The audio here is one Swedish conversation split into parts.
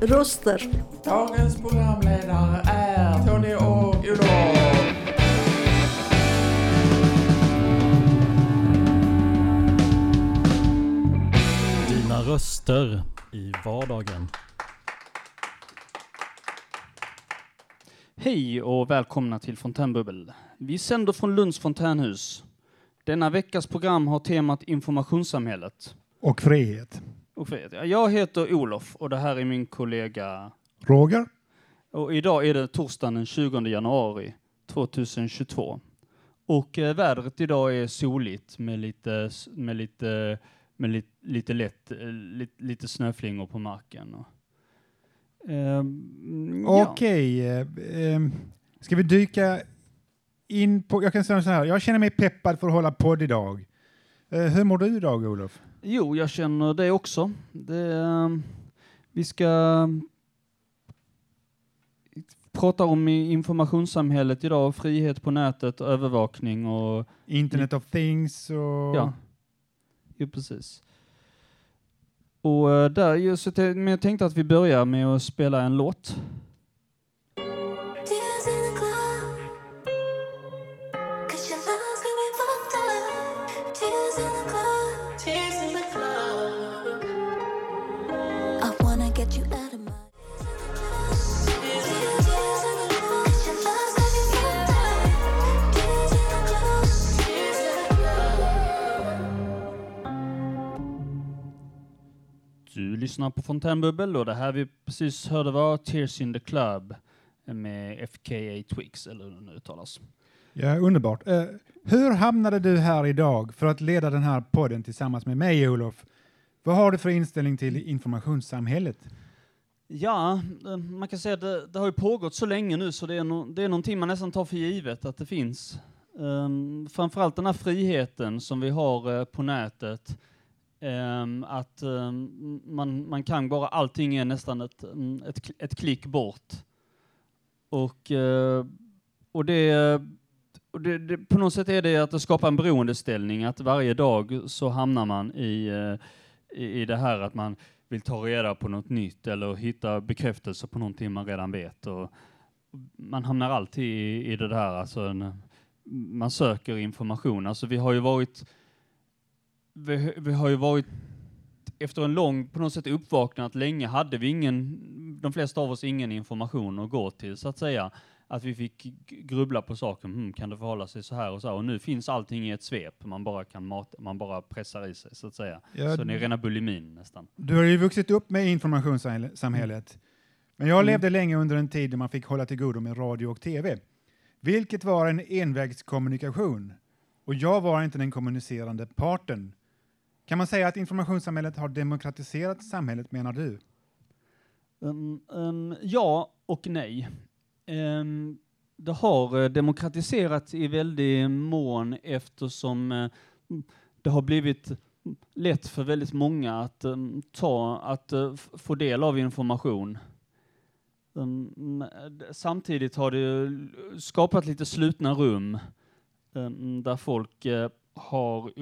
Röster. Dagens programledare är Tony och Olof. Dina röster i vardagen. Hej och välkomna till Fontänbubbel. Vi sänder från Lunds fontänhus. Denna veckas program har temat informationssamhället. Och frihet. Och frihet. Ja, Jag heter Olof och det här är min kollega. Roger? Och idag är det torsdagen den 20 januari 2022. Och eh, vädret idag är soligt med lite, med lite, med lite, lite lätt, eh, lite, lite snöflingor på marken. Och, Ehm, ja. Okej. eh, ehm, ska vi dyka in på... Jag kan säga så här. Jag känner mig peppad för att hålla podd idag. Eh, hur mår du idag, Olof? Jo, jag känner det också. Det, ehm, vi ska prata om informationssamhället idag, frihet på nätet, övervakning och... Internet of things och... Ja, jo, precis. Och eh, där, så men jag tänkte att vi börjar med att spela en låt. Du lyssnar på Fontänbubbel och det här vi precis hörde var Tears in the Club med FKA Twigs, eller hur det nu uttalas. Ja, underbart. Eh, hur hamnade du här idag för att leda den här podden tillsammans med mig, Olof? Vad har du för inställning till informationssamhället? Ja, eh, man kan säga att det, det har ju pågått så länge nu så det är, no, det är någonting man nästan tar för givet att det finns. Um, framförallt den här friheten som vi har eh, på nätet. Ehm, att ehm, man, man kan bara, allting är nästan ett, mm, ett, ett klick bort. Och, eh, och det, och det, det, på något sätt är det att det skapar en beroendeställning, att varje dag så hamnar man i, eh, i, i det här att man vill ta reda på något nytt eller hitta bekräftelse på någonting man redan vet. Och man hamnar alltid i, i det där, alltså en, man söker information. Alltså vi har ju varit, vi, vi har ju varit efter en lång, på något sätt uppvaknat länge, hade vi ingen, de flesta av oss ingen information att gå till så att säga. Att vi fick grubbla på saken, hmm, kan det förhålla sig så här och så här? Och nu finns allting i ett svep, man bara kan mata, man bara pressar i sig så att säga. Ja, så det är rena bulimin nästan. Du har ju vuxit upp med informationssamhället. Men jag Mm. levde länge under en tid då man fick hålla till godo med radio och tv. Vilket var en envägskommunikation. Och jag var inte den kommunicerande parten. Kan man säga att informationssamhället har demokratiserat samhället, menar du? Um, um, ja och nej. Um, det har eh, demokratiserats i väldig mån eftersom eh, det har blivit lätt för väldigt många att ta, att eh, få del av information. Samtidigt har det skapat lite slutna rum där folk har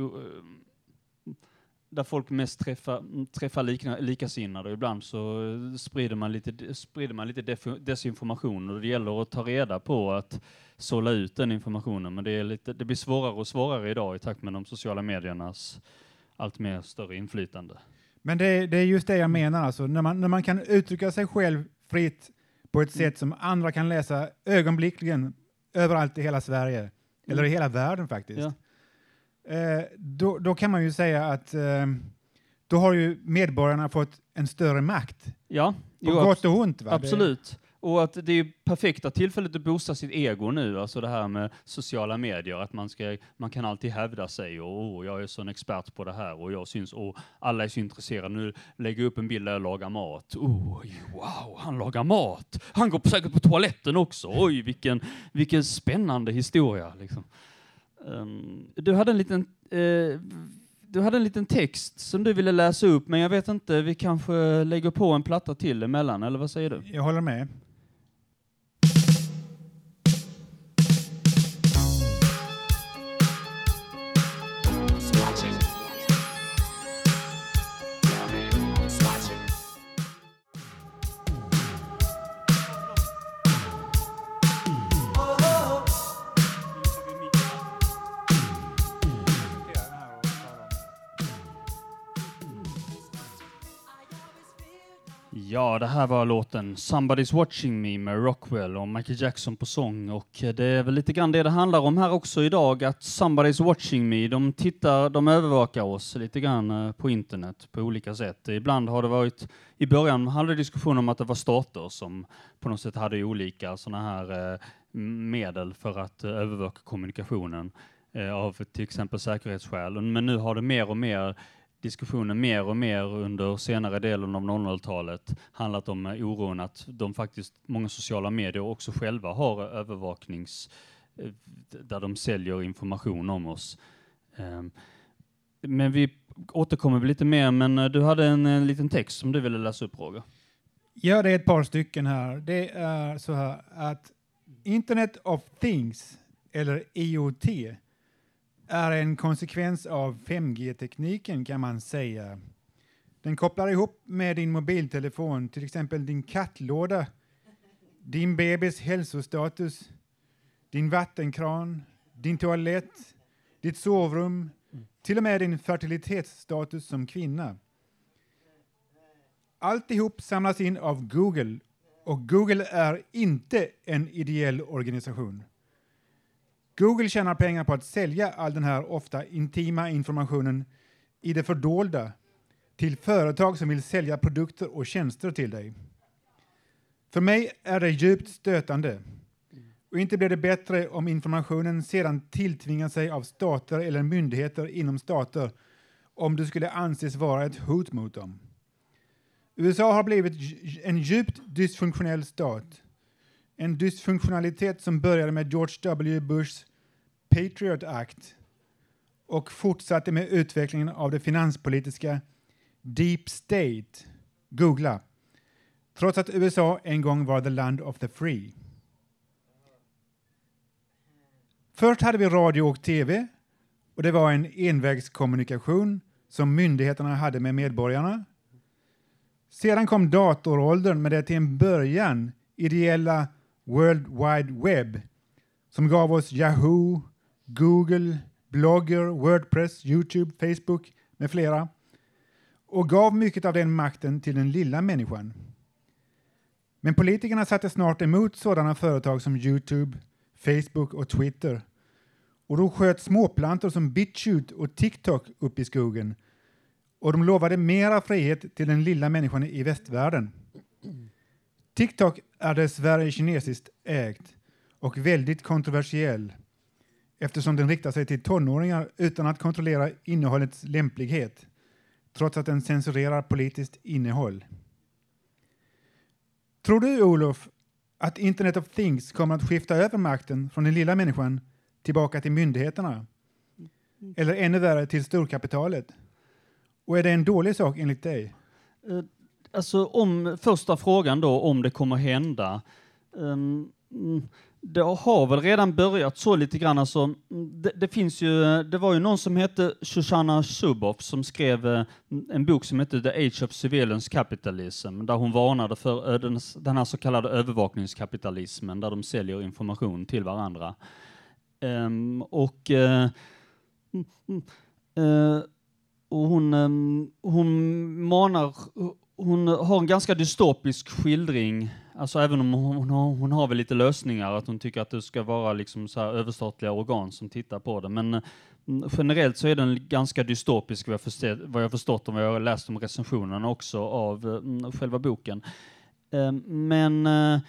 där folk mest träffar, träffar likna, likasinnade. Ibland så sprider man lite, sprider man lite def- desinformation och det gäller att ta reda på att sålla ut den informationen. Men det, är lite, det blir svårare och svårare idag i takt med de sociala mediernas allt mer större inflytande. Men det, det är just det jag menar, alltså. när, man, när man kan uttrycka sig själv fritt på ett sätt som andra kan läsa ögonblickligen överallt i hela Sverige, eller i hela världen faktiskt. Ja. Eh, då, då kan man ju säga att eh, då har ju medborgarna fått en större makt. Ja, På jo, gott och ont. Va? Absolut. Och att det är perfekta tillfället att boosta sitt ego nu, alltså det här med sociala medier, att man, ska, man kan alltid hävda sig och oh, jag är sån expert på det här och jag syns, och alla är så intresserade, nu lägger jag upp en bild där jag lagar mat. Oh, wow, han lagar mat! Han går säkert på toaletten också, oj vilken, vilken spännande historia. Liksom. Um, du hade en liten, Uh, du hade en liten text som du ville läsa upp, men jag vet inte, vi kanske lägger på en platta till emellan, eller vad säger du? Jag håller med. Ja, det här var låten Somebody's Watching Me med Rockwell och Michael Jackson på sång och eh, det är väl lite grann det det handlar om här också idag, att Somebody's Watching Me, de tittar, de övervakar oss lite grann eh, på internet på olika sätt. Ibland har det varit, i början hade det diskussion om att det var stater som på något sätt hade olika sådana här eh, medel för att övervaka kommunikationen av till exempel säkerhetsskäl. Men nu har det mer och mer diskussionen mer och mer under senare delen av 00-talet handlat om eh, oron att de faktiskt, många sociala medier också själva har eh, övervaknings, eh, där de säljer information om oss. Ehm, men vi återkommer lite mer, men du hade en, en liten text som du ville läsa upp, Roger. Ja, det är ett par stycken här. Det är så här att Internet of Things, eller IoT, är en konsekvens av 5G-tekniken kan man säga. Den kopplar ihop med din mobiltelefon, till exempel din kattlåda, din bebis hälsostatus, din vattenkran, din toalett, ditt sovrum, till och med din fertilitetsstatus som kvinna. Alltihop samlas in av Google och Google är inte en ideell organisation. Google tjänar pengar på att sälja all den här ofta intima informationen i det fördolda till företag som vill sälja produkter och tjänster till dig. För mig är det djupt stötande. Och inte blir det bättre om informationen sedan tilltvingar sig av stater eller myndigheter inom stater om det skulle anses vara ett hot mot dem. USA har blivit en djupt dysfunktionell stat. En dysfunktionalitet som började med George W. Bushs Patriot Act och fortsatte med utvecklingen av det finanspolitiska Deep State, googla, trots att USA en gång var the land of the free. Först hade vi radio och tv och det var en envägskommunikation som myndigheterna hade med medborgarna. Sedan kom datoråldern med det till en början ideella World Wide Web som gav oss Yahoo, Google, Blogger, Wordpress, Youtube, Facebook med flera och gav mycket av den makten till den lilla människan. Men politikerna satte snart emot sådana företag som Youtube, Facebook och Twitter och då sköt småplantor som BitChute och TikTok upp i skogen och de lovade mera frihet till den lilla människan i västvärlden. TikTok är dessvärre kinesiskt ägt och väldigt kontroversiell eftersom den riktar sig till tonåringar utan att kontrollera innehållets lämplighet, trots att den censurerar politiskt innehåll. Tror du, Olof, att Internet of Things kommer att skifta över makten från den lilla människan tillbaka till myndigheterna? Eller ännu värre, till storkapitalet? Och är det en dålig sak enligt dig? Eh, Alltså om första frågan då, om det kommer hända. Um, det har väl redan börjat så lite grann. Alltså, mm, det, det finns ju, det var ju någon som hette Shoshana Zuboff som skrev eh, en bok som hette The Age of Surveillance Capitalism, där hon varnade för den, den här så kallade övervakningskapitalismen, där de säljer information till varandra. Um, och uh, uh, och hon, um, hon manar, hon har en ganska dystopisk skildring, alltså även om hon, har, hon har väl lite lösningar, att hon tycker att det ska vara liksom så här överstatliga organ som tittar på det, men mm, generellt så är den ganska dystopisk vad jag, förstått, vad jag förstått och vad jag har läst om recensionerna också av mm, själva boken. Ehm, men eh,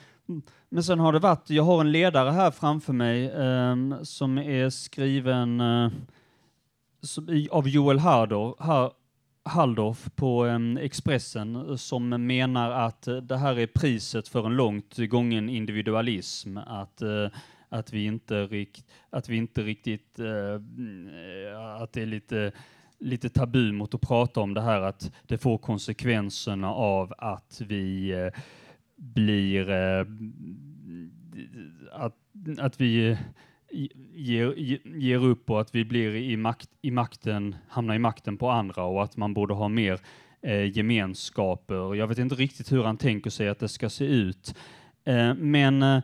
men sen har det varit, jag har en ledare här framför mig ehm, som är skriven eh, av Joel Harder. Halldorf på ehm, Expressen eh, som menar att eh, det här är priset för en långt gången individualism. Att, eh, att, vi, inte rikt, att vi inte riktigt, mm, att det är lite lite tabu mot att prata om det här att det får konsekvenserna av att vi eh, blir eh, att, att vi ger, ger upp och att vi blir i, makt, i makten, hamnar i makten på andra och att man borde ha mer eh, gemenskaper. Jag vet inte riktigt hur han tänker sig att det ska se ut. Eh, men eh,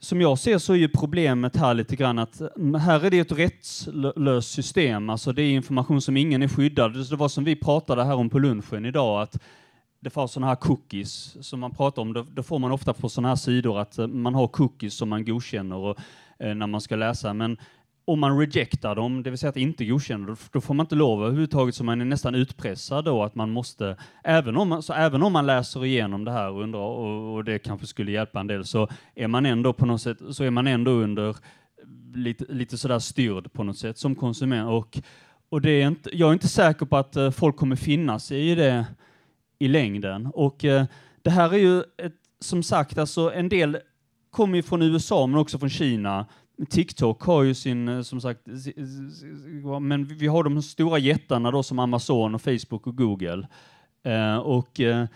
som jag ser så är ju problemet här lite grann att mm, här är det ett rättslöst system, alltså det är information som ingen är skyddad. Det var som vi pratade här om på lunchen idag, att det fanns sådana här cookies som man pratar om, då, får man ofta på sådana här sidor att eh, man har cookies som man godkänner och, Eh, när man ska läsa, men om man rejectar dem, det vill säga att inte godkänner, då, får man inte lov överhuvudtaget, så man är nästan utpressad då att man måste, även om man, så även om man läser igenom det här och undrar, och, och det kanske skulle hjälpa en del, så är man ändå på något sätt, så är man ändå under lite, lite sådär styrd på något sätt som konsument. Och, och det är inte, jag är inte säker på att eh, folk kommer finna sig i det i längden. Och eh, det här är ju ett, som sagt, alltså en del kommer ju från USA men också från Kina. TikTok har ju sin, eh, som sagt, men vi har de stora jättarna då som Amazon och Facebook och Google. Eh, och eh,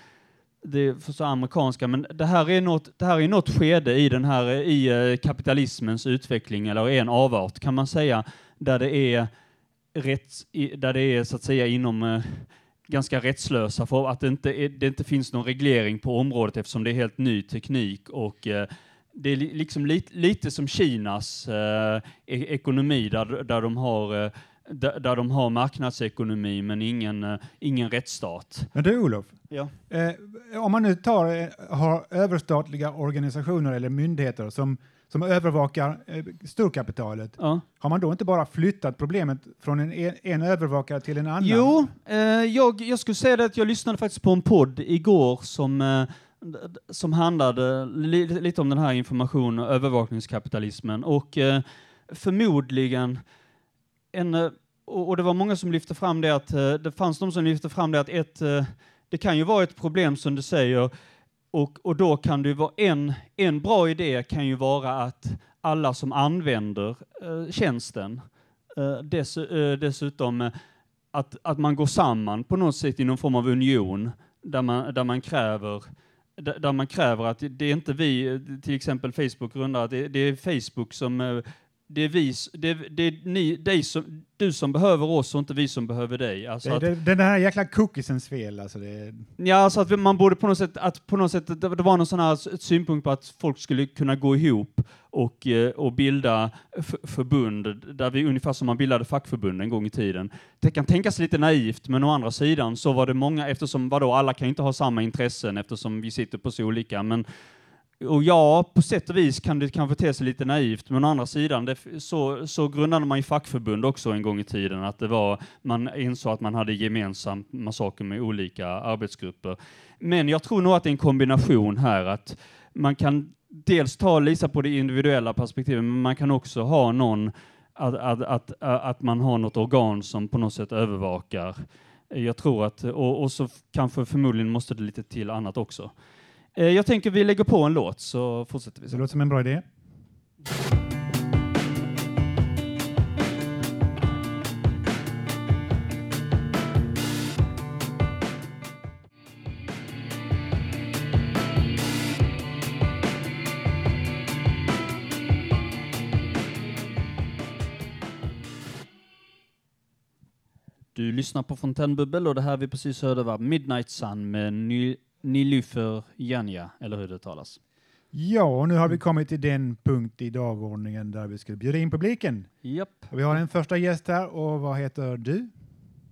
det är för så amerikanska, men det här är något, det här är något skede i den här, i eh, kapitalismens utveckling, eller en avart kan man säga, där det är rätt, där det är så att säga inom eh, ganska rättslösa för att det inte, är, det inte finns någon reglering på området eftersom det är helt ny teknik och eh, det är li, liksom lite, lite som Kinas eh, e- ekonomi där, där, de har, eh, där, där de har marknadsekonomi men ingen, eh, ingen rättsstat. Men du Olof, Ja. eh, om man nu tar, eh, har överstatliga organisationer eller myndigheter som, som övervakar eh, storkapitalet, Ja. har man då inte bara flyttat problemet från en, en övervakare till en annan? Jo, jag, jag skulle säga det att jag lyssnade faktiskt på en podd igår som, som handlade li, lite om den här information och övervakningskapitalismen och eh, förmodligen en, eh, och, och det var många som lyfte fram det att eh, det fanns de som lyfte fram det att ett, eh, det kan ju vara ett problem som du säger och, och då kan det ju vara en, en bra idé kan ju vara att alla som använder eh, tjänsten eh, dess, eh, dessutom eh, att, att man går samman på något sätt i någon form av union där man, där man kräver där man kräver att det är inte vi, till exempel Facebook grundar, att det, är Facebook som eh, det är, vi, det, det är ni, dig som, du som behöver oss och inte vi som behöver dig. Alltså Det, att, det, den här jäkla cookiesens fel. Alltså det, Ja, alltså att man borde på något sätt, att på något sätt, det, det var någon sån här synpunkt på att folk skulle kunna gå ihop och, eh, och bilda förbund, där vi ungefär som man bildade fackförbund en gång i tiden. Det kan tänkas lite naivt, men å andra sidan så var det många, eftersom vadå, alla kan inte ha samma intressen eftersom vi sitter på så olika, men och ja, på sätt och vis kan det kanske te sig lite naivt, men å andra sidan, det, så, så grundade man ju fackförbund också en gång i tiden, att det var, man insåg att man hade gemensamma saker med olika arbetsgrupper. Men jag tror nog att det är en kombination här, att man kan dels ta Lisa på det individuella perspektivet, men man kan också ha någon, att, att, att, att man har något organ som på något sätt övervakar. Jag tror att, och, och så kanske förmodligen måste det lite till annat också. Eh, Jag tänker vi lägger på en låt så fortsätter vi. det Så. låter som en bra idé. Du lyssnar på Fontänbubbel och det här vi precis hörde var Midnight Sun med Ny- Nilufer Janja, eller hur det talas. Ja, och nu har vi kommit till den punkt i dagordningen där vi skulle bjuda in publiken. Japp. Vi har en första gäst här och vad heter du?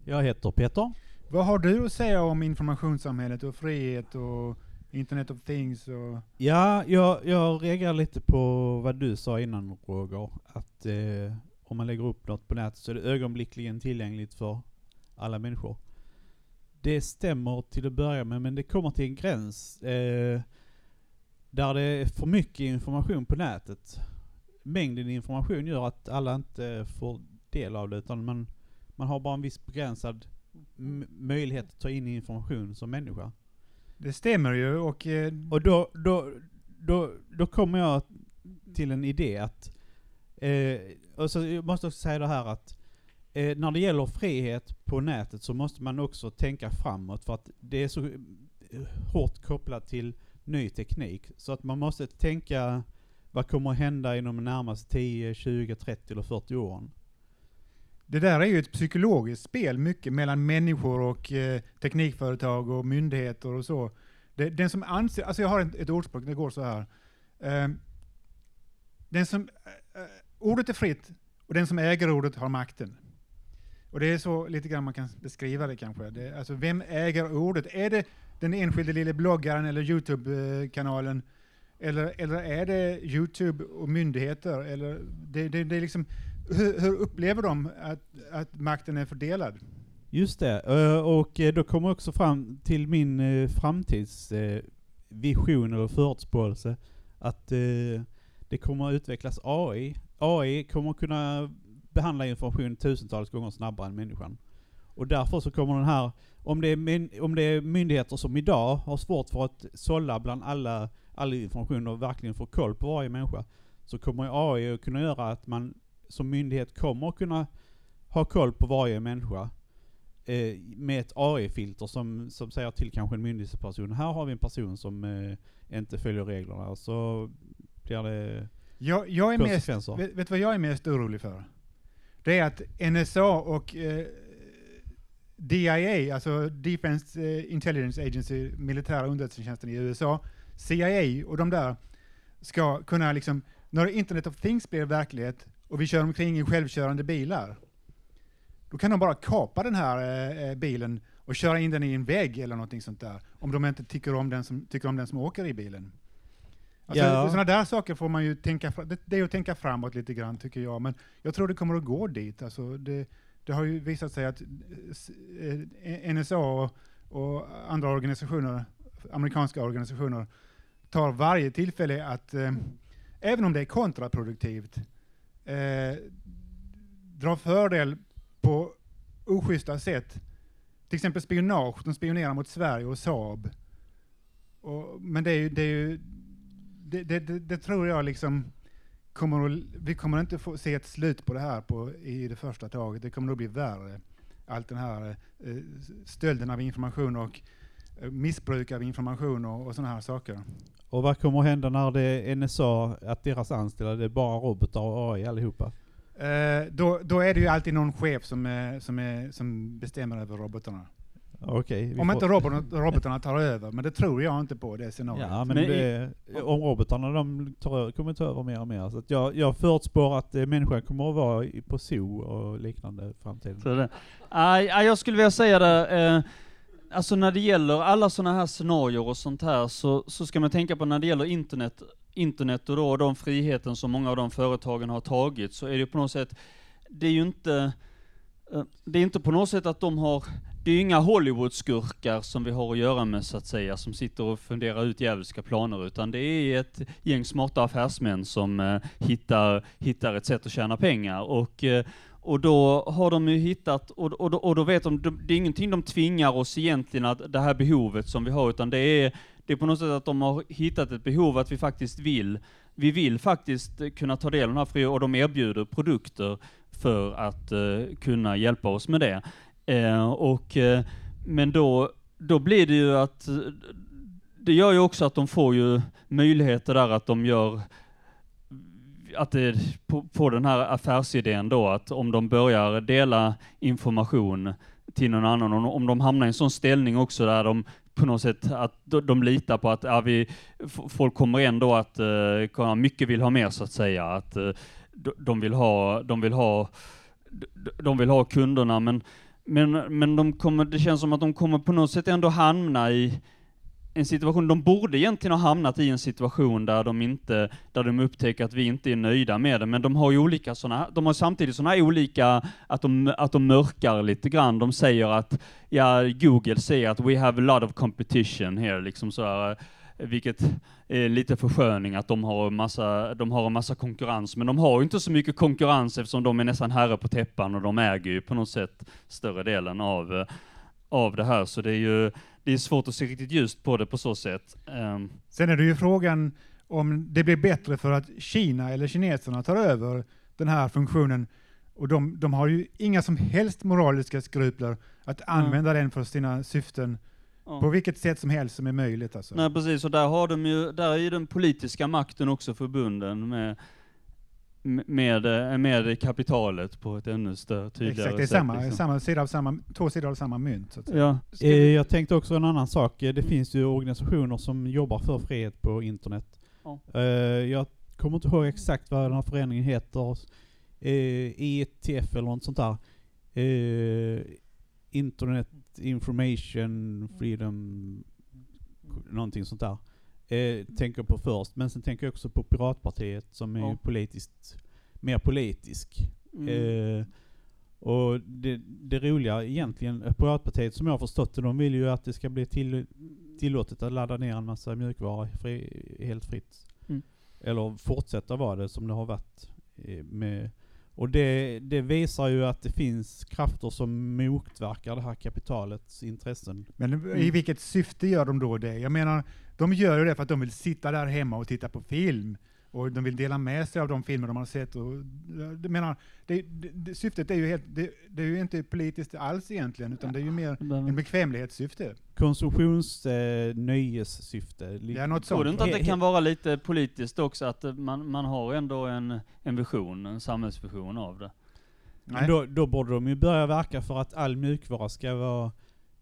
Jag heter Peter. Vad har du att säga om informationssamhället och frihet och Internet of Things? Och... Ja, jag, jag reagerar lite på vad du sa innan Roger, att eh, om man lägger upp något på nätet så är det ögonblickligen tillgängligt för alla människor. Det stämmer till att börja med, men det kommer till en gräns eh, där det är för mycket information på nätet. Mängden information gör att alla inte får del av det, utan man, man har bara en viss begränsad möjlighet att ta in information som människa. Det stämmer ju och eh, Och då, då, då, då kommer jag till en idé att, eh, och så jag måste också säga det här att eh, när det gäller frihet på nätet så måste man också tänka framåt för att det är så eh, hårt kopplat till ny teknik. Så att man måste tänka vad kommer att hända inom de närmaste 10, 20, 30 eller 40 åren. Det där är ju ett psykologiskt spel mycket mellan människor och eh, teknikföretag och myndigheter och så. Det, den som anser, alltså jag har ett, ett ordspråk, det går så här. Eh, den som, eh, eh ordet är fritt och den som äger ordet har makten. Och det är så lite grann man kan beskriva det kanske. Det, alltså vem äger ordet? Är det den enskilde lille bloggaren eller Youtube-kanalen? Eller, eller är det Youtube och myndigheter? Eller det, det, det är liksom, hur, hur upplever de att, att makten är fördelad? Just det, eh, och eh, då kommer jag också fram till min eh, framtidsvision eller förutspåelse att det kommer att utvecklas AI. AI kommer att kunna behandla information tusentals gånger snabbare än människan. Och därför så kommer den här, om det är, om det är myndigheter som idag har svårt för att sålla bland alla, all information och verkligen få koll på varje människa, så kommer AI att kunna göra att man som myndighet kommer att kunna ha koll på varje människa eh, med ett AI-filter som, som säger till kanske en myndighetsperson, här har vi en person som eh, inte följer reglerna, så blir det Jag, jag är mest, konsekvenser. vet, vet du vad jag är mest orolig för? Det är att NSA och eh, DIA, alltså Defense eh, Intelligence Agency, militära underrättelsetjänsten i USA, CIA och de där, ska kunna liksom, när Internet of Things blir verklighet och vi kör omkring i självkörande bilar, då kan de bara kapa den här eh, eh, bilen och köra in den i en vägg eller någonting sånt där, om de inte tycker om den som, tycker om den som åker i bilen. Alltså, Ja. Sådana där saker får man ju tänka, det, det är att tänka framåt lite grann tycker jag, men jag tror det kommer att gå dit. Alltså, det, det har ju visat sig att eh, eh, NSA och, och andra organisationer, amerikanska organisationer, tar varje tillfälle att, eh, även om det är kontraproduktivt, eh, dra fördel på oschyssta sätt. Till exempel spionage, de spionerar mot Sverige och Saab. Och, men det är ju, det, är ju det, det, det, tror jag liksom kommer att, vi kommer inte få se ett slut på det här på, i det första taget. Det kommer nog bli värre. Allt den här eh, stölden av information och eh, missbruk av information och, och sådana här saker. Och vad kommer att hända när det är NSA, att deras anställda, det är bara robotar och AI allihopa? Eh, då, då är det ju alltid någon chef som, är, som, är, som bestämmer över robotarna. Okej. Om får- inte robotarna, robotarna tar över, men det tror jag inte på det scenariot. Ja, men Men det, om robotarna de tar, kommer ta över mer och mer. Så att jag, jag förutspår att eh, människan kommer att vara i- på zoo och liknande i framtiden. Så det. Nej, nej, jag skulle vilja säga det, eh, alltså när det gäller alla sådana här scenarier och sånt här, så, så ska man tänka på när det gäller internet, internet och då de friheten som många av de företagen har tagit, så är det ju på något sätt, det är ju inte, eh, det är inte på något sätt att de har, det är ju inga Hollywood-skurkar som vi har att göra med så att säga, som sitter och funderar ut djävulska planer, utan det är ett gäng smarta affärsmän som eh, hittar, hittar ett sätt att tjäna pengar. Och, eh, och då har de ju hittat, och, och, då- och då vet de, de- det är ingenting de tvingar oss egentligen att, det här behovet som vi har, utan det är, det är på något sätt att de har hittat ett behov att vi faktiskt vill, vi vill faktiskt kunna ta del av den här fria, och de erbjuder produkter för att eh, kunna hjälpa oss med det. Eh, och, eh, men då, då blir det ju att, eh, det gör ju också att de får ju möjligheter där att de gör att det, på, på den här affärsidén då, att om de börjar dela information till någon annan, om, om de hamnar i en sån ställning också där de på något sätt att de, litar på att ja, vi, folk kommer ändå att, uh, mycket vill ha mer så att säga, att uh, de, vill ha, de vill ha, de, de vill ha kunderna, men, men, men de kommer, det känns som att de kommer på något sätt ändå hamna i en situation, de borde egentligen ha hamnat i en situation där de inte, där de upptäcker att vi inte är nöjda med det, men de har ju olika sådana, de har samtidigt sådana här olika, att de, att de mörkar lite grann, de säger att, ja, Google säger att we have a lot of competition here, liksom så här, vilket är lite försköning att de har, massa, de har en massa konkurrens, men de har ju inte så mycket konkurrens eftersom de är nästan herre på täppan och de äger ju på något sätt större delen av, eh, av det här, så det är ju det är svårt att se riktigt ljust på det på så sätt. Ehm, Sen är det ju frågan om det blir bättre för att Kina eller kineserna tar över den här funktionen. Och de, de har ju inga som helst moraliska skrupler att använda den för sina syften Ja. på vilket sätt som helst som är möjligt. Alltså. Nej precis, och där, har de ju, där är ju den politiska makten också förbunden med, med, med kapitalet på ett ännu större, tydligare Exakt, det är sätt. samma, liksom. samma sida av samma, två sidor av samma mynt. Så att säga. Ja. Eh, vi- Jag tänkte också en annan sak. Det finns ju organisationer som jobbar för frihet på internet. Ja. Eh, Jag kommer inte ihåg exakt vad den här föreningen heter. Eh, ETF eller något sånt där. Eh, Information Freedom, någonting sånt där. Eh, tänker på först, men sen tänker jag också på Piratpartiet som är Ja. politiskt, mer politisk. Mm. Eh, och det, det roliga egentligen, eh, Piratpartiet som jag har förstått det, de vill ju att det ska bli till, tillåtet att ladda ner en massa mjukvara fri, helt fritt. Mm. Eller fortsätta vara det som det har varit. eh, Med, och det, det visar ju att det finns krafter som motverkar det här kapitalets intressen. Men i Mm. vilket syfte gör de då det? Jag menar, de gör ju det för att de vill sitta där hemma och titta på film. Och de vill dela med sig av de filmer de har sett. Och, jag menar, det, det, det, syftet är ju, helt, det, det är ju inte politiskt alls egentligen, utan det är ju mer en bekvämlighetssyfte. Konsumtions eh, Ja, något Tror sånt. du inte att det kan vara lite politiskt också, att eh, man, man har ändå en, en vision, en samhällsvision av det? Men Nej. då, då borde de ju börja verka för att all mjukvara ska vara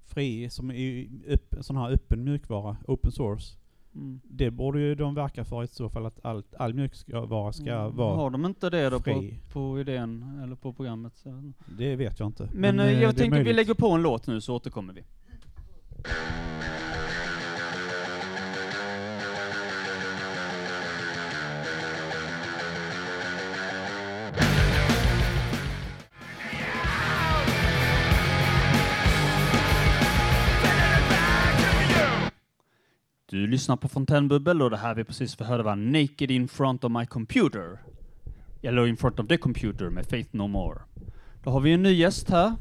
fri, som i upp, sån här öppen mjukvara, open source. Mm. Det borde ju de verka för i så fall att all, all mjukvara ska Mm. vara Har de inte det då på, fri. på idén, eller på programmet? Så. Det vet jag inte. Men, eh, eh, jag tänker vi lägger på en låt nu så återkommer vi. Du lyssnar på Fontänbubbel och det här vi precis får höra var Naked in front of my computer. Eller in front of the computer med Faith No More. Då har vi en ny gäst här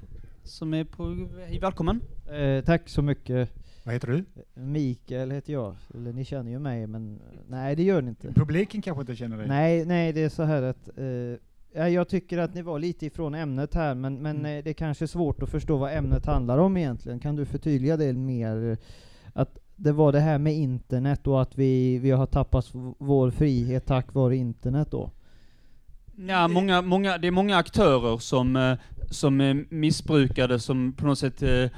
som är på... Hej, välkommen. Eh, tack så mycket. Vad heter du? Mikael heter jag. Eller ni känner ju mig, men nej det gör ni inte. Publiken kanske inte känner dig? Nej, nej det är så här att eh, ja, jag tycker att ni var lite ifrån ämnet här, men, men Mm. eh, det är kanske är svårt att förstå vad ämnet handlar om egentligen. Kan du förtydliga det mer? Att det var det här med internet och att vi, vi har tappat vår frihet tack vare internet då. Ja, många, många, det är många aktörer som, eh, som är missbrukade, som på något sätt eh,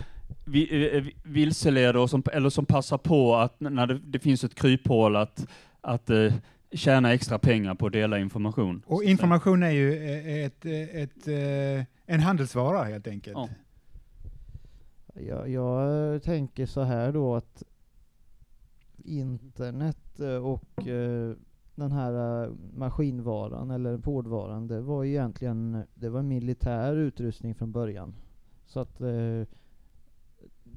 vi- eh, vilseleder, och som, eller som passar på att när det, det finns ett kryphål att, att eh, tjäna extra pengar på att dela information. Och information är ju eh, ett, eh, ett, eh, en handelsvara helt enkelt. Ja. Jag, jag tänker så här då att internet eh, och eh, den här eh, maskinvaran eller hårdvaran, det var ju egentligen det var militär utrustning från början. Så att eh,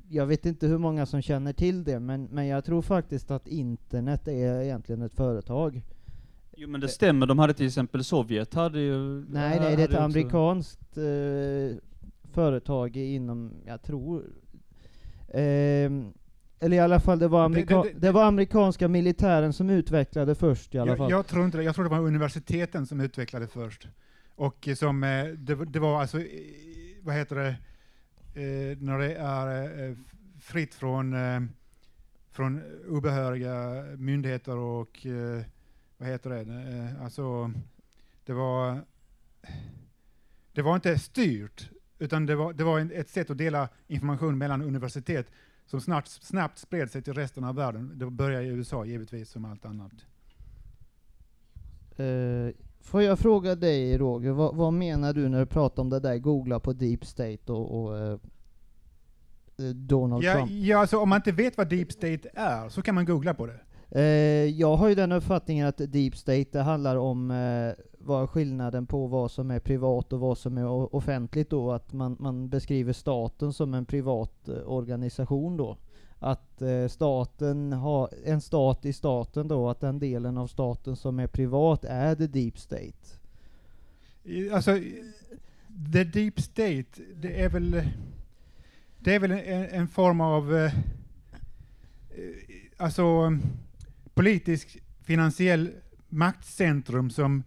jag vet inte hur många som känner till det, men, men jag tror faktiskt att internet är egentligen ett företag. Jo men det stämmer, de hade till exempel Sovjet hade ju... Nej, nej, det är ett amerikanskt eh, företag inom, jag tror, ehm, eller i alla fall det var, amerika det- det, det- var amerikanska militären som utvecklade först i alla Jag, fall. jag tror inte det. Jag tror det var universiteten som utvecklade först. Och eh, som, eh, det, var- alltså, eh, vad heter det, när det är fritt från, från obehöriga myndigheter och, vad heter det, alltså, det var, det var inte styrt, utan det var, det var ett sätt att dela information mellan universitet som snabbt, snabbt spred sig till resten av världen. Det började i USA givetvis, som allt annat. Eh, får jag fråga dig Roger, vad, vad menar du när du pratar om det där googla på Deep State och, och eh, Donald Ja, Trump? ja alltså, om man inte vet vad deep state är så kan man googla på det. Eh, jag har ju den uppfattningen att Deep State det handlar om vad skillnaden på vad som är privat och vad som är offentligt då, att man, man beskriver staten som en privat eh, organisation då. Att eh, staten har, en stat i staten då, att den delen av staten som är privat är the Deep State. Alltså, the deep state, det är väl, det är väl en, en form av eh, eh, alltså, politisk finansiell maktcentrum som,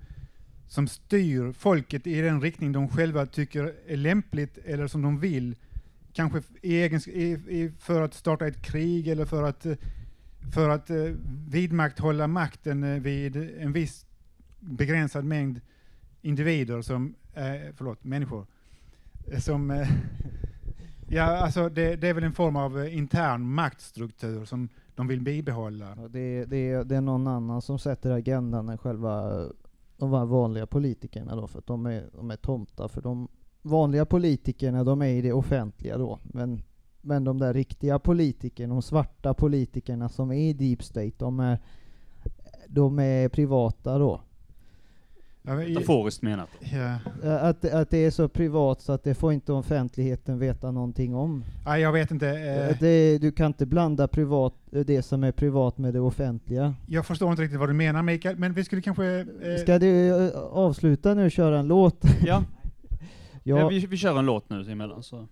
som styr folket i den riktning de själva tycker är lämpligt eller som de vill. Kanske i egens, i, i, för att starta ett krig eller för att, eh, för att eh, vidmakthålla makten eh, vid en viss begränsad mängd individer som, eh, förlåt, människor. Eh, som, eh, ja, alltså det, det är väl en form av intern maktstruktur som de vill bibehålla. Ja, det, är- det, det är någon annan som sätter agendan än själva de här vanliga politikerna då, för att de är, de är tomtar. För de vanliga politikerna, de är i det offentliga då. Men, men de där riktiga politikerna, de svarta politikerna som är i deep state, de är, de är privata då. Ja, men i- Metaforiskt menat. Ja. Eh, Att, att det är så privat så att det får inte offentligheten veta någonting om. Ja, jag vet inte. eh, Det, du kan inte blanda privat, det som är privat med det offentliga. Jag förstår inte riktigt vad du menar Mikael, men vi skulle kanske... eh, Ska du eh, avsluta nu och köra en låt? Ja. Ja. Ja, vi, vi kör en låt nu emellan så.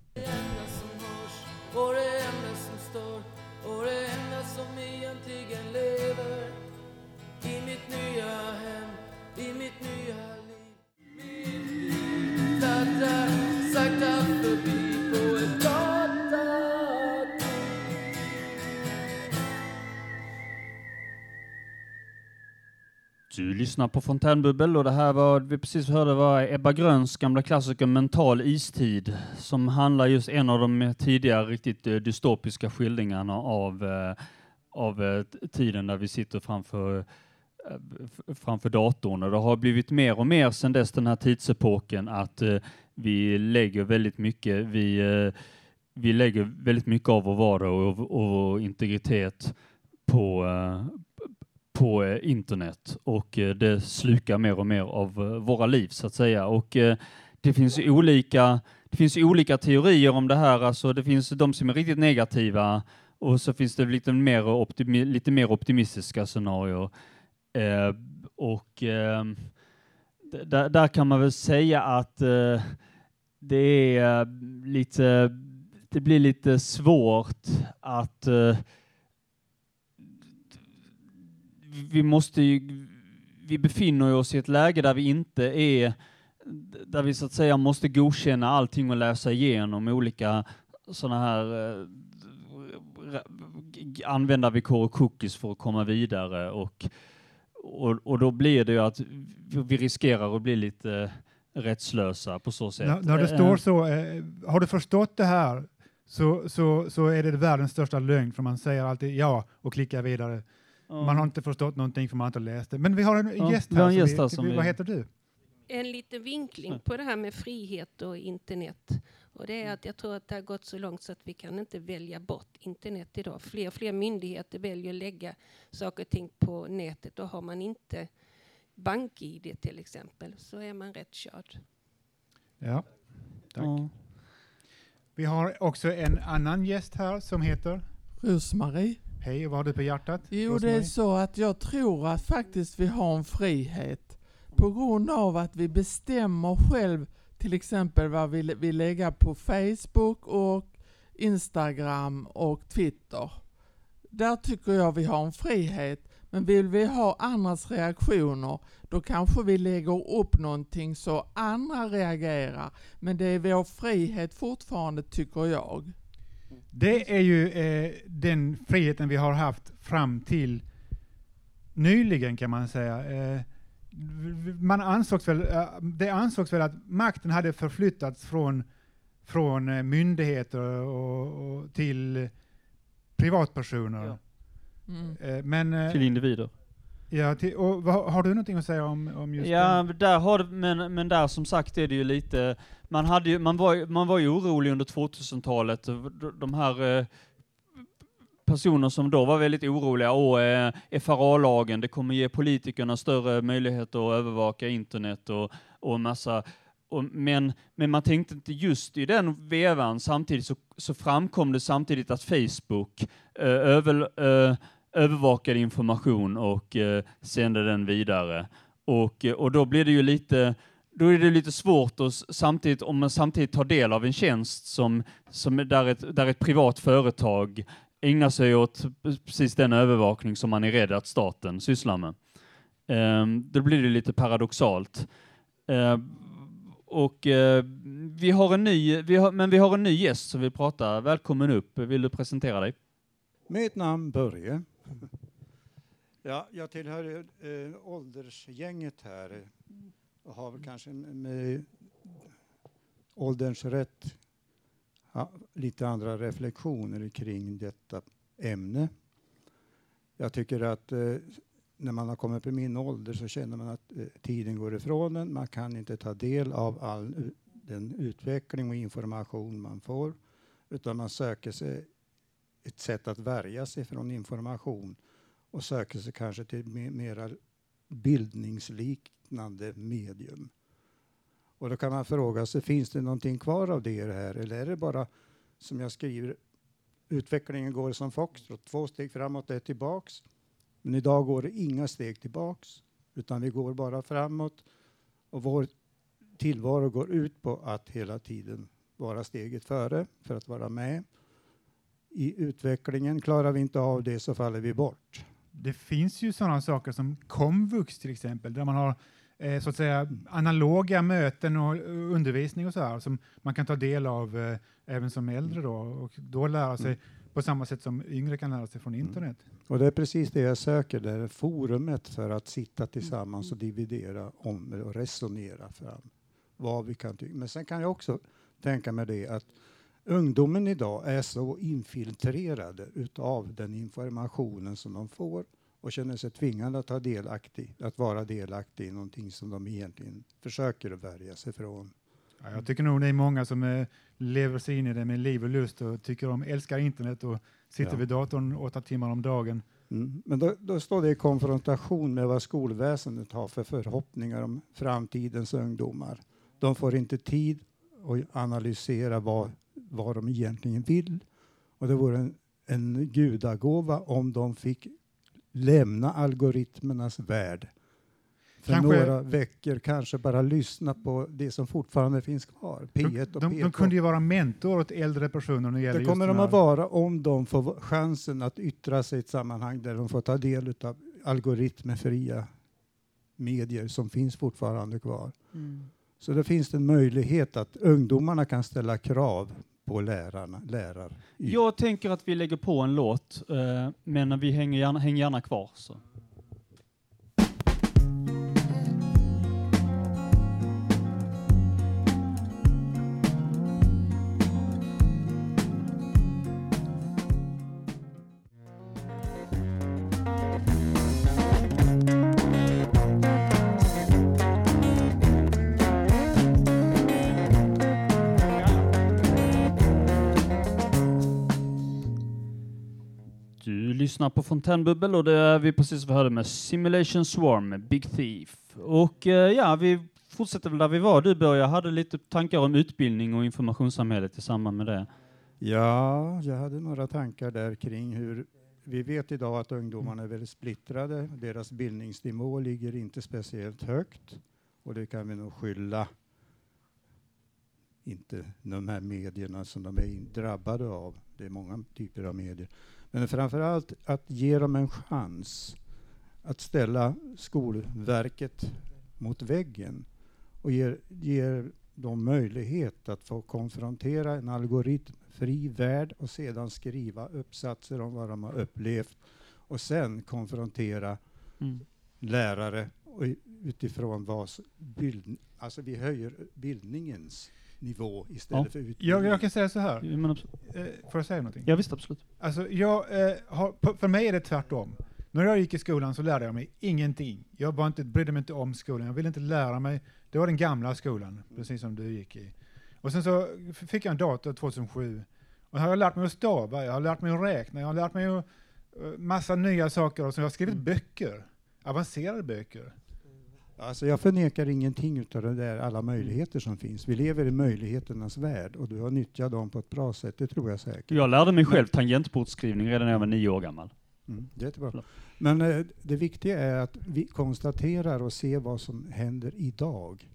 Du lyssnar på Fontänbubbel och det här var, vi precis hörde var Ebba Gröns gamla klassiker Mental istid som handlar just en av de tidigare riktigt eh, dystopiska skildringarna av, eh, av eh, tiden där vi sitter framför, framför datorn. Och det har blivit mer och mer sedan dess den här tidsepoken att vi lägger väldigt mycket, vi, vi lägger väldigt mycket av vår vardag och, och vår integritet på, på eh, internet och eh, det slukar mer och mer av eh, våra liv så att säga. Och det finns olika, det finns olika teorier om det här. Alltså det finns de som är riktigt negativa och så finns det lite mer, optimi- lite mer optimistiska scenarier. Eh, och eh, där, kan man väl säga att eh, det är eh, lite, det blir lite svårt att eh, vi måste ju, vi befinner oss i ett läge där vi inte är, där vi så att säga måste godkänna allting och läsa igenom olika sådana här eh, g- använda villkor och cookies för att komma vidare och, och, och då blir det ju att vi riskerar att bli lite rättslösa på så sätt. När, när det Eh, står så, eh, har du förstått det här så, så, så är det världens största lögn för man säger alltid ja och klickar vidare. Ja. Man har inte förstått någonting för man har inte läst det. Men vi har en Ja, gäst här. en som gäst här vi, som vi, vi- Vad heter du? En liten vinkling på det här med frihet och internet. Och det är att jag tror att det har gått så långt så att vi kan inte välja bort internet idag. Fler och fler myndigheter väljer att lägga saker och ting på nätet och har man inte bank-id till exempel så är man rätt körd. Ja, tack. Ja. Vi har också en annan gäst här som heter? Rosmarie. Hej, vad har du på hjärtat? Jo, det är så att jag tror att faktiskt vi har en frihet på grund av att vi bestämmer själv till exempel vad vi vill lägga på Facebook och Instagram och Twitter. Där tycker jag vi har en frihet. Men vill vi ha andras reaktioner, då kanske vi lägger upp någonting så andra reagerar. Men det är vår frihet fortfarande, tycker jag. Det är ju eh, den friheten vi har haft fram till nyligen kan man säga. Eh, man ansågs väl, eh, det ansågs väl att makten hade förflyttats från, från eh, myndigheter och, och till privatpersoner. Mm. Eh, men, Till individer. Ja, till, och, vad, har du någonting att säga om, om just Ja, det? där har men, men där som sagt är det ju lite, man, hade ju, man, var, ju- man var ju orolig under 2000-talet, de- här eh, personer som då var väldigt oroliga, åh, eh, FRA-lagen, det kommer ge politikerna större möjligheter att övervaka internet och, och en massa. Och, men, men man tänkte inte just i den vevan, samtidigt så, så framkom det samtidigt att Facebook eh, över, eh, övervakade information och eh, sände den vidare. Och, eh, och då blir det ju lite då är det lite svårt att samtidigt, om man samtidigt tar del av en tjänst som, som där, ett, där ett privat företag ägnar sig åt precis den övervakning som man är rädd att staten sysslar med. Ehm, då blir det lite paradoxalt. Ehm, och eh, vi har en ny, vi har, men vi har en ny gäst som vill prata. Välkommen upp. Vill du presentera dig? Mitt namn Börje. Ja, jag tillhör eh, åldersgänget här och har väl kanske med eh, ålderns rätt lite andra reflektioner kring detta ämne. Jag tycker att eh, när man har kommit upp i min ålder så känner man att eh, tiden går ifrån en. Man kan inte ta del av all den utveckling och information man får utan man söker sig ett sätt att värja sig från information och söker sig kanske till mer mera bildningsliknande medium. Och då kan man fråga sig, finns det någonting kvar av det här eller är det bara som jag skriver, utvecklingen går som foxtrot, två steg framåt, ett tillbaks. Men idag går det inga steg tillbaks, utan vi går bara framåt och vår tillvaro går ut på att hela tiden vara steget före för att vara med i utvecklingen. Klarar vi inte av det så faller vi bort. Det finns ju sådana saker som komvux till exempel, där man har eh, så att säga analoga möten och undervisning och så här som man kan ta del av eh, även som äldre då och då lära sig på samma sätt som yngre kan lära sig från internet. Och det är precis det jag söker, det är forumet för att sitta tillsammans och dividera om och resonera fram vad vi kan tycka. Men sen kan jag också tänka mig det att ungdomen idag är så infiltrerade utav den informationen som de får och känner sig tvingade att, ta delaktig, att vara delaktig i någonting som de egentligen försöker att värja sig från. Ja, jag tycker nog det är många som eh, lever sig in i det med liv och lust och tycker om, älskar internet och sitter Ja. vid datorn åtta timmar om dagen. Mm. Men då, då står det i konfrontation med vad skolväsendet har för förhoppningar om framtidens ungdomar. De får inte tid att analysera vad, vad de egentligen vill. Och det vore en, en gudagåva om de fick lämna algoritmernas värld. För Kanske- några veckor kanske bara lyssna på det som fortfarande finns kvar. P1 och De, P2. de kunde ju vara mentor åt äldre personer när det gäller Det kommer just de att vara om de får chansen att yttra sig i ett sammanhang där de får ta del av algoritmfria medier som finns fortfarande kvar. Så det finns det en möjlighet att ungdomarna kan ställa krav på lärarna. Lärar. Jag tänker att vi lägger på en låt, eh, men vi hänger gärna, hänger gärna kvar. Så. Lyssnar på Fontänbubbel och det är vi precis vi hörde med Simulation Swarm med Big Thief. Och eh, ja, vi fortsätter väl där vi var. Du började, hade lite tankar om utbildning och informationssamhället i samband med det. Ja, jag hade några tankar där kring hur vi vet idag att ungdomarna är väldigt splittrade. Deras bildningsnivå ligger inte speciellt högt och det kan vi nog skylla inte de här medierna som de är drabbade av. Det är många typer av medier. Men framför allt att ge dem en chans att ställa Skolverket mot väggen och ger, ger dem möjlighet att få konfrontera en algoritmfri värld och sedan skriva uppsatser om vad de har upplevt och sen konfrontera Mm. lärare och utifrån vad bild, alltså vi höjer bildningens nivå istället Ja. för utbildning. Jag, jag kan säga så här. Eh, får jag säga någonting? Ja, visst, absolut. Alltså, jag, eh, har, för mig är det tvärtom. När jag gick i skolan så lärde jag mig ingenting. Jag var inte, brydde mig inte om skolan. Jag ville inte lära mig. Det var den gamla skolan, precis som du gick i. Och sen så fick jag en dator 2007. Och här har jag lärt mig att stava, jag har lärt mig att räkna, jag har lärt mig att, eh, massa nya saker. Och så jag har skrivit böcker, avancerade böcker. Alltså jag förnekar ingenting utav det där, alla möjligheter som finns. Vi lever i möjligheternas värld och du har nyttjat dem på ett bra sätt, det tror jag säkert. Jag lärde mig själv tangentbordskrivning redan när jag var nio år gammal. Mm, jättebra. Men eh, det viktiga är att vi konstaterar och ser vad som händer idag.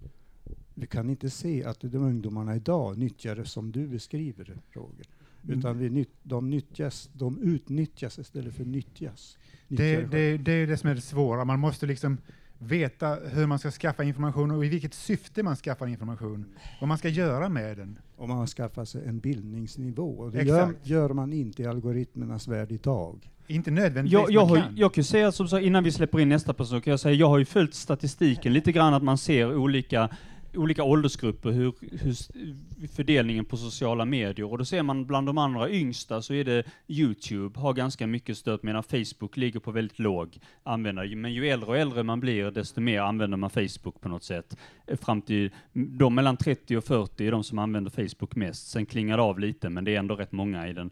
Vi kan inte se att de ungdomarna idag nyttjar det som du beskriver det, Roger. Utan Mm. vi nytt, de, nyttjas, de utnyttjas istället för nyttjas. Det, Nyttjar det, det är det som är det svåra. Man måste liksom veta hur man ska skaffa information och i vilket syfte man skaffar information. Vad man ska göra med den. Om man skaffar sig en bildningsnivå. Och det gör, Exakt. gör man inte i algoritmernas värld idag. Inte nödvändigtvis Jag, jag, har, kan. jag kan säga som så, innan vi släpper in nästa person, kan jag säga jag har ju följt statistiken lite grann att man ser olika, olika åldersgrupper, hur, hur fördelningen på sociala medier. Och då ser man bland de andra yngsta så är det Youtube har ganska mycket stöd medan Facebook ligger på väldigt låg användare. Men ju äldre och äldre man blir desto mer använder man Facebook på något sätt. Eh, fram till de mellan 30 och 40 är de som använder Facebook mest. Sen klingar det av lite men det är ändå rätt många i den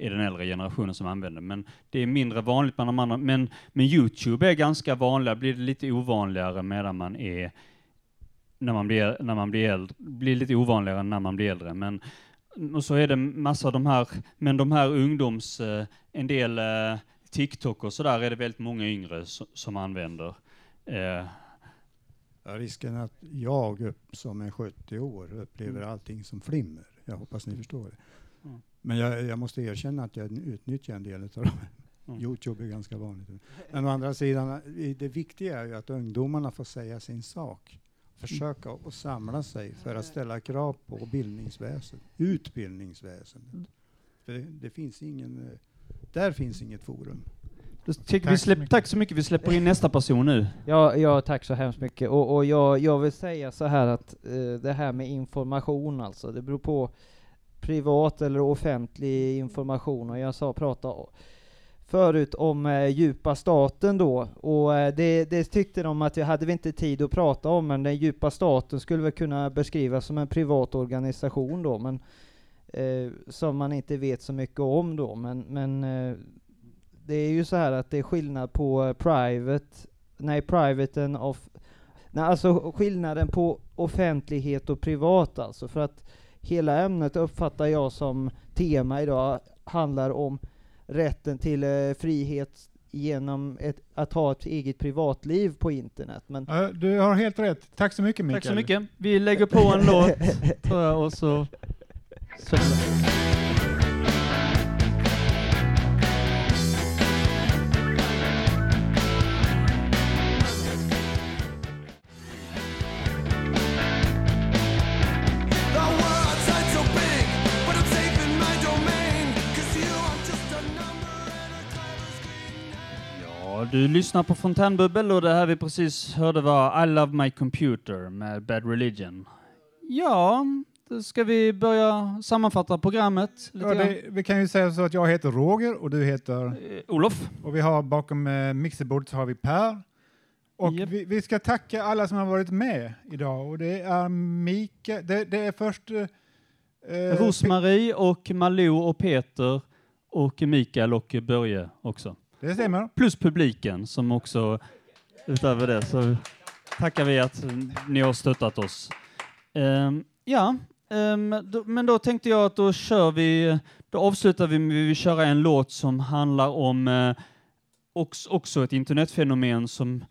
i den äldre generationen som använder. Men det är mindre vanligt bland de andra. Men, men Youtube är ganska vanliga, blir det lite ovanligare medan man är när man blir, när man blir äldre, blir lite ovanligare när man blir äldre. Men, och så är det massa av de här, men de här ungdoms, eh, en del eh, TikTok och sådär är det väldigt många yngre som, som använder. Eh, Ja, risken att jag som är 70 år upplever allting som flimmer. Jag hoppas ni förstår det. Mm. Men jag, jag måste erkänna att jag utnyttjar en del av dem. Mm. Youtube är ganska vanligt. Men å andra sidan, det viktiga är ju att ungdomarna får säga sin sak. Försöka att samla sig för att ställa krav på bildningsväsendet, utbildningsväsendet. För det, det finns ingen, där finns inget forum. Tack vi så släpp, mycket. tack så mycket, vi släpper in nästa person nu. Ja, ja, tack så hemskt mycket. Och, och jag, jag vill säga så här att eh, det här med information alltså, det beror på privat eller offentlig information. Och jag sa, prata förut om eh, djupa staten då, och eh, det, det tyckte de att vi hade vi inte tid att prata om, men den djupa staten skulle väl kunna beskrivas som en privat organisation då, men eh, som man inte vet så mycket om då, men, men eh, det är ju så här att det är skillnad på private, nej private and off, nej alltså skillnaden på offentlighet och privat alltså, för att hela ämnet uppfattar jag som tema idag handlar om rätten till eh, frihet genom ett, att ha ett eget privatliv på internet. Men Ja, du har helt rätt. Tack så mycket Mikael. Tack så mycket. Vi lägger på en låt, tror jag, och så... så du lyssnar på Fontänbubbel och det här vi precis hörde var I Love My Computer med Bad Religion. Ja, då ska vi börja sammanfatta programmet Ja, det, vi kan ju säga så att jag heter Roger och du heter? Eh, Olof. Och vi har bakom eh, mixerbordet har vi Per. Och vi, vi ska tacka alla som har varit med idag. Och det är Mikael, det, det är först... Eh, eh, Rosmarie och Malou och Peter och Mikael och Börje också. Det stämmer. Plus publiken som också, utöver det, så tackar vi att ni har stöttat oss. Um, ja, um, då, men då tänkte jag att då kör vi, då avslutar vi med att köra en låt som handlar om eh, uh, också, också ett internetfenomen som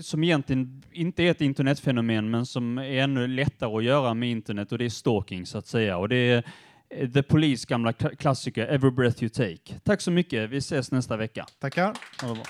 som egentligen inte är ett internetfenomen men som är ännu lättare att göra med internet och det är stalking så att säga. Och det är Eh, the Police gamla klassiker Every Breath You Take. Tack så mycket. Vi ses nästa vecka. Tackar. Ha det bra.